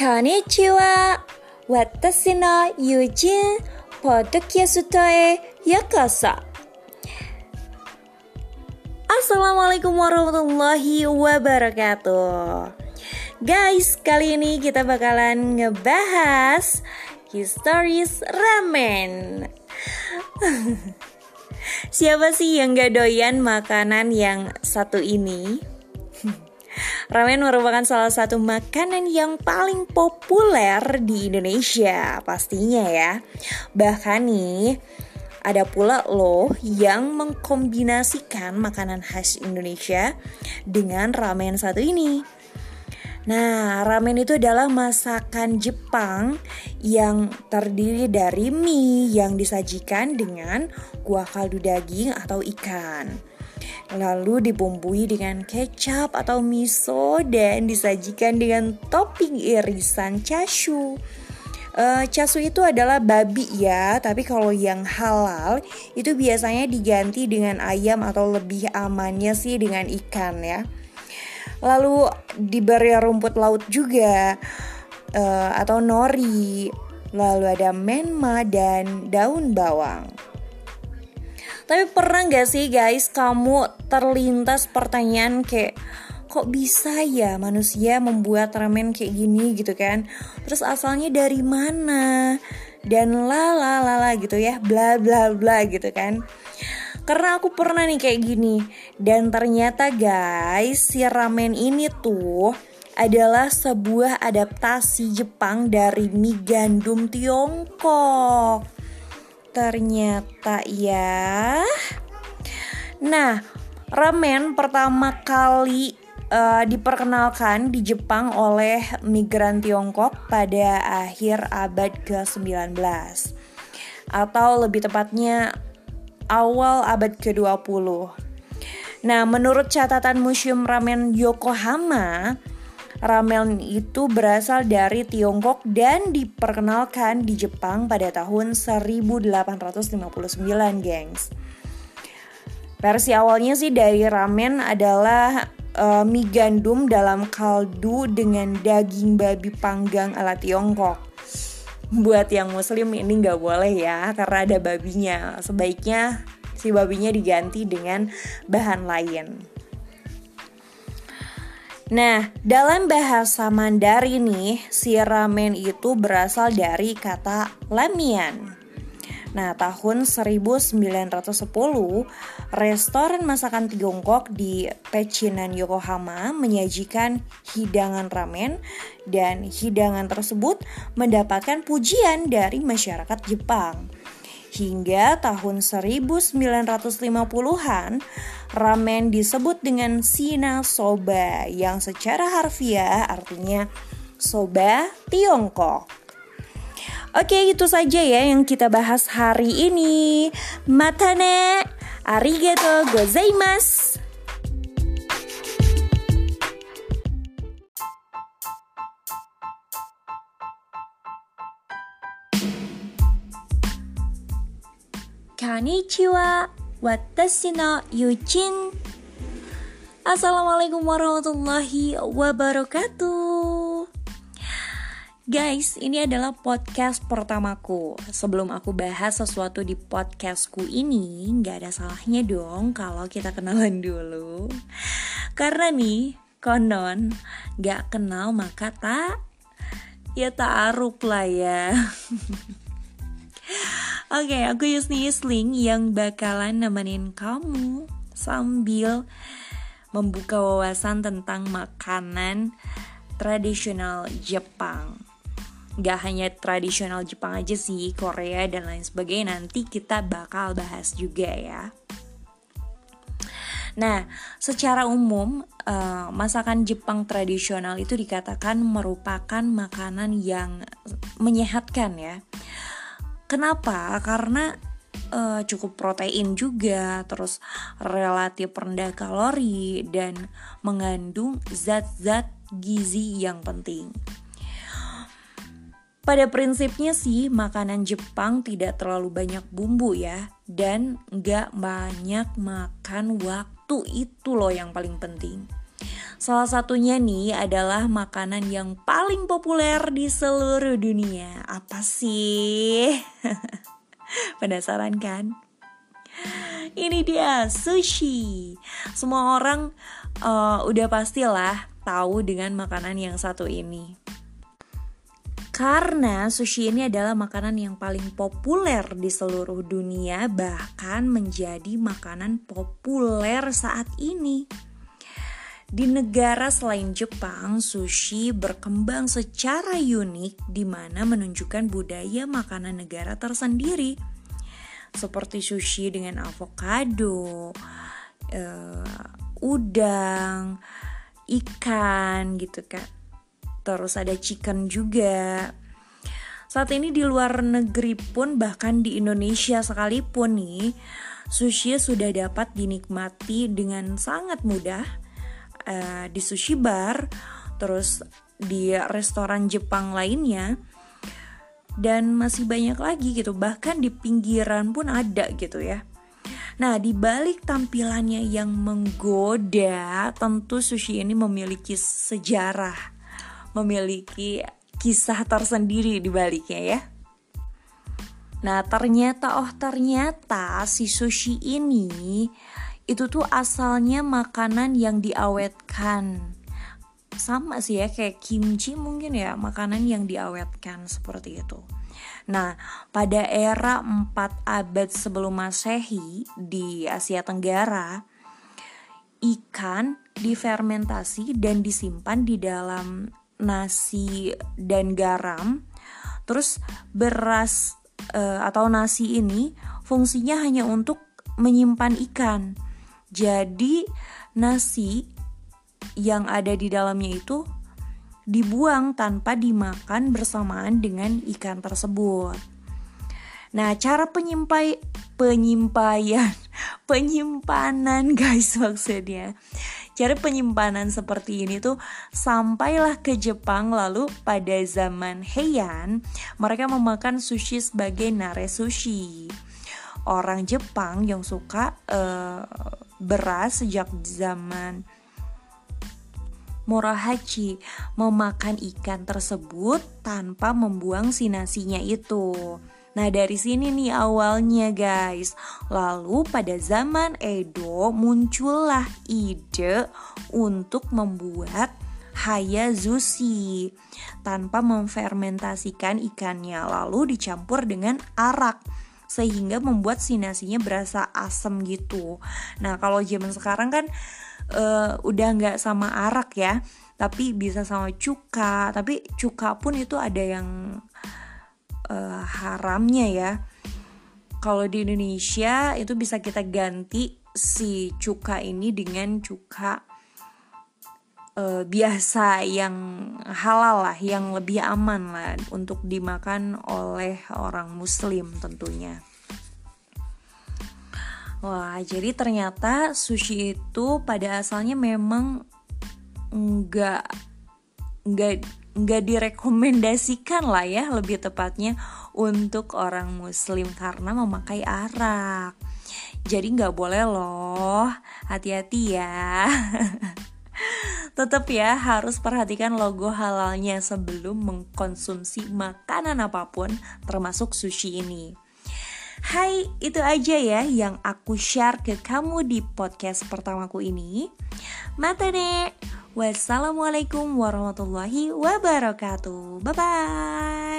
Konnichiwa. Watashi no Yujin podcast e yakoso. Assalamualaikum warahmatullahi wabarakatuh. Guys, kali ini kita bakalan ngebahas historis ramen. Siapa sih yang gak doyan makanan yang satu ini? Ramen merupakan salah satu makanan yang paling populer di Indonesia pastinya ya. Bahkan nih ada pula loh yang mengkombinasikan makanan khas Indonesia dengan ramen satu ini. Nah, ramen itu adalah masakan Jepang yang terdiri dari mie yang disajikan dengan kuah kaldu daging atau ikan lalu dibumbui dengan kecap atau miso dan disajikan dengan topping irisan cashew. Uh, casu itu adalah babi ya, tapi kalau yang halal itu biasanya diganti dengan ayam atau lebih amannya sih dengan ikan ya. Lalu diberi rumput laut juga uh, atau nori, lalu ada menma dan daun bawang. Tapi pernah gak sih guys kamu terlintas pertanyaan kayak kok bisa ya manusia membuat ramen kayak gini? gitu kan. Terus asalnya dari mana? Dan lala lala gitu ya bla bla bla gitu kan. Karena aku pernah nih kayak gini. Dan ternyata guys si ramen ini tuh adalah sebuah adaptasi Jepang dari mie gandum Tiongkok Ternyata ya. Nah, ramen pertama kali uh, diperkenalkan di Jepang oleh migran Tiongkok pada akhir abad ke-19 atau lebih tepatnya awal abad ke-20. Nah, menurut catatan Museum Ramen Yokohama, Ramen itu berasal dari Tiongkok dan diperkenalkan di Jepang pada tahun 1859, gengs. Versi awalnya sih dari ramen adalah uh, mie gandum dalam kaldu dengan daging babi panggang ala Tiongkok. Buat yang muslim ini nggak boleh ya karena ada babinya. Sebaiknya si babinya diganti dengan bahan lain. Nah, dalam bahasa Mandarin nih, si ramen itu berasal dari kata lamian. Nah, tahun 1910, restoran masakan Tiongkok di Pecinan Yokohama menyajikan hidangan ramen dan hidangan tersebut mendapatkan pujian dari masyarakat Jepang. Hingga tahun 1950-an, ramen disebut dengan sina soba yang secara harfiah artinya soba Tiongkok. Oke, itu saja ya yang kita bahas hari ini. Matane, arigato gozaimasu. Konnichiwa, watashi no Yujin. Assalamualaikum warahmatullahi wabarakatuh. Guys, ini adalah podcast pertamaku. Sebelum aku bahas sesuatu di podcastku ini, nggak ada salahnya dong kalau kita kenalan dulu. Karena nih, konon nggak kenal maka tak ya taaruf lah ya. Oke, okay, aku Yusni Yusling yang bakalan nemenin kamu sambil membuka wawasan tentang makanan tradisional Jepang. Gak hanya tradisional Jepang aja sih, Korea dan lain sebagainya nanti kita bakal bahas juga ya. Nah, secara umum uh, masakan Jepang tradisional itu dikatakan merupakan makanan yang menyehatkan ya Kenapa? Karena uh, cukup protein juga, terus relatif rendah kalori dan mengandung zat-zat gizi yang penting. Pada prinsipnya sih makanan Jepang tidak terlalu banyak bumbu ya dan nggak banyak makan waktu itu loh yang paling penting. Salah satunya nih adalah makanan yang paling populer di seluruh dunia. Apa sih? Penasaran kan? Ini dia sushi. Semua orang uh, udah pastilah tahu dengan makanan yang satu ini. Karena sushi ini adalah makanan yang paling populer di seluruh dunia, bahkan menjadi makanan populer saat ini. Di negara selain Jepang, sushi berkembang secara unik di mana menunjukkan budaya makanan negara tersendiri. Seperti sushi dengan avocado, uh, udang, ikan gitu kan. Terus ada chicken juga. Saat ini di luar negeri pun bahkan di Indonesia sekalipun nih, sushi sudah dapat dinikmati dengan sangat mudah uh, di sushi bar, terus di restoran Jepang lainnya dan masih banyak lagi gitu. Bahkan di pinggiran pun ada gitu ya. Nah di balik tampilannya yang menggoda tentu sushi ini memiliki sejarah memiliki kisah tersendiri di baliknya ya. Nah ternyata oh ternyata si sushi ini itu tuh asalnya makanan yang diawetkan sama sih ya kayak kimchi mungkin ya makanan yang diawetkan seperti itu. Nah, pada era 4 abad sebelum Masehi di Asia Tenggara, ikan difermentasi dan disimpan di dalam nasi dan garam. Terus beras uh, atau nasi ini fungsinya hanya untuk menyimpan ikan. Jadi nasi yang ada di dalamnya itu dibuang tanpa dimakan bersamaan dengan ikan tersebut. Nah, cara penyimpai penyimpayan, penyimpanan guys maksudnya. Cara penyimpanan seperti ini tuh sampailah ke Jepang lalu pada zaman Heian mereka memakan sushi sebagai nare sushi. Orang Jepang yang suka uh, beras sejak zaman Morohachi memakan ikan tersebut tanpa membuang si nasinya itu. Nah dari sini nih awalnya guys. Lalu pada zaman Edo muncullah ide untuk membuat hayazushi Tanpa memfermentasikan ikannya. Lalu dicampur dengan arak sehingga membuat si nasinya berasa asem gitu. Nah kalau zaman sekarang kan uh, udah nggak sama arak ya, tapi bisa sama cuka. Tapi cuka pun itu ada yang uh, haramnya ya. Kalau di Indonesia itu bisa kita ganti si cuka ini dengan cuka uh, biasa yang halal lah, yang lebih aman lah untuk dimakan oleh orang Muslim tentunya. Wah, jadi ternyata sushi itu pada asalnya memang nggak nggak nggak direkomendasikan lah ya lebih tepatnya untuk orang muslim karena memakai arak jadi nggak boleh loh hati-hati ya Tetap ya harus perhatikan logo halalnya sebelum mengkonsumsi makanan apa pun termasuk sushi ini. Hai, itu aja ya yang aku share ke kamu di podcast pertamaku ini. Mata deh. Wassalamualaikum warahmatullahi wabarakatuh. Bye bye.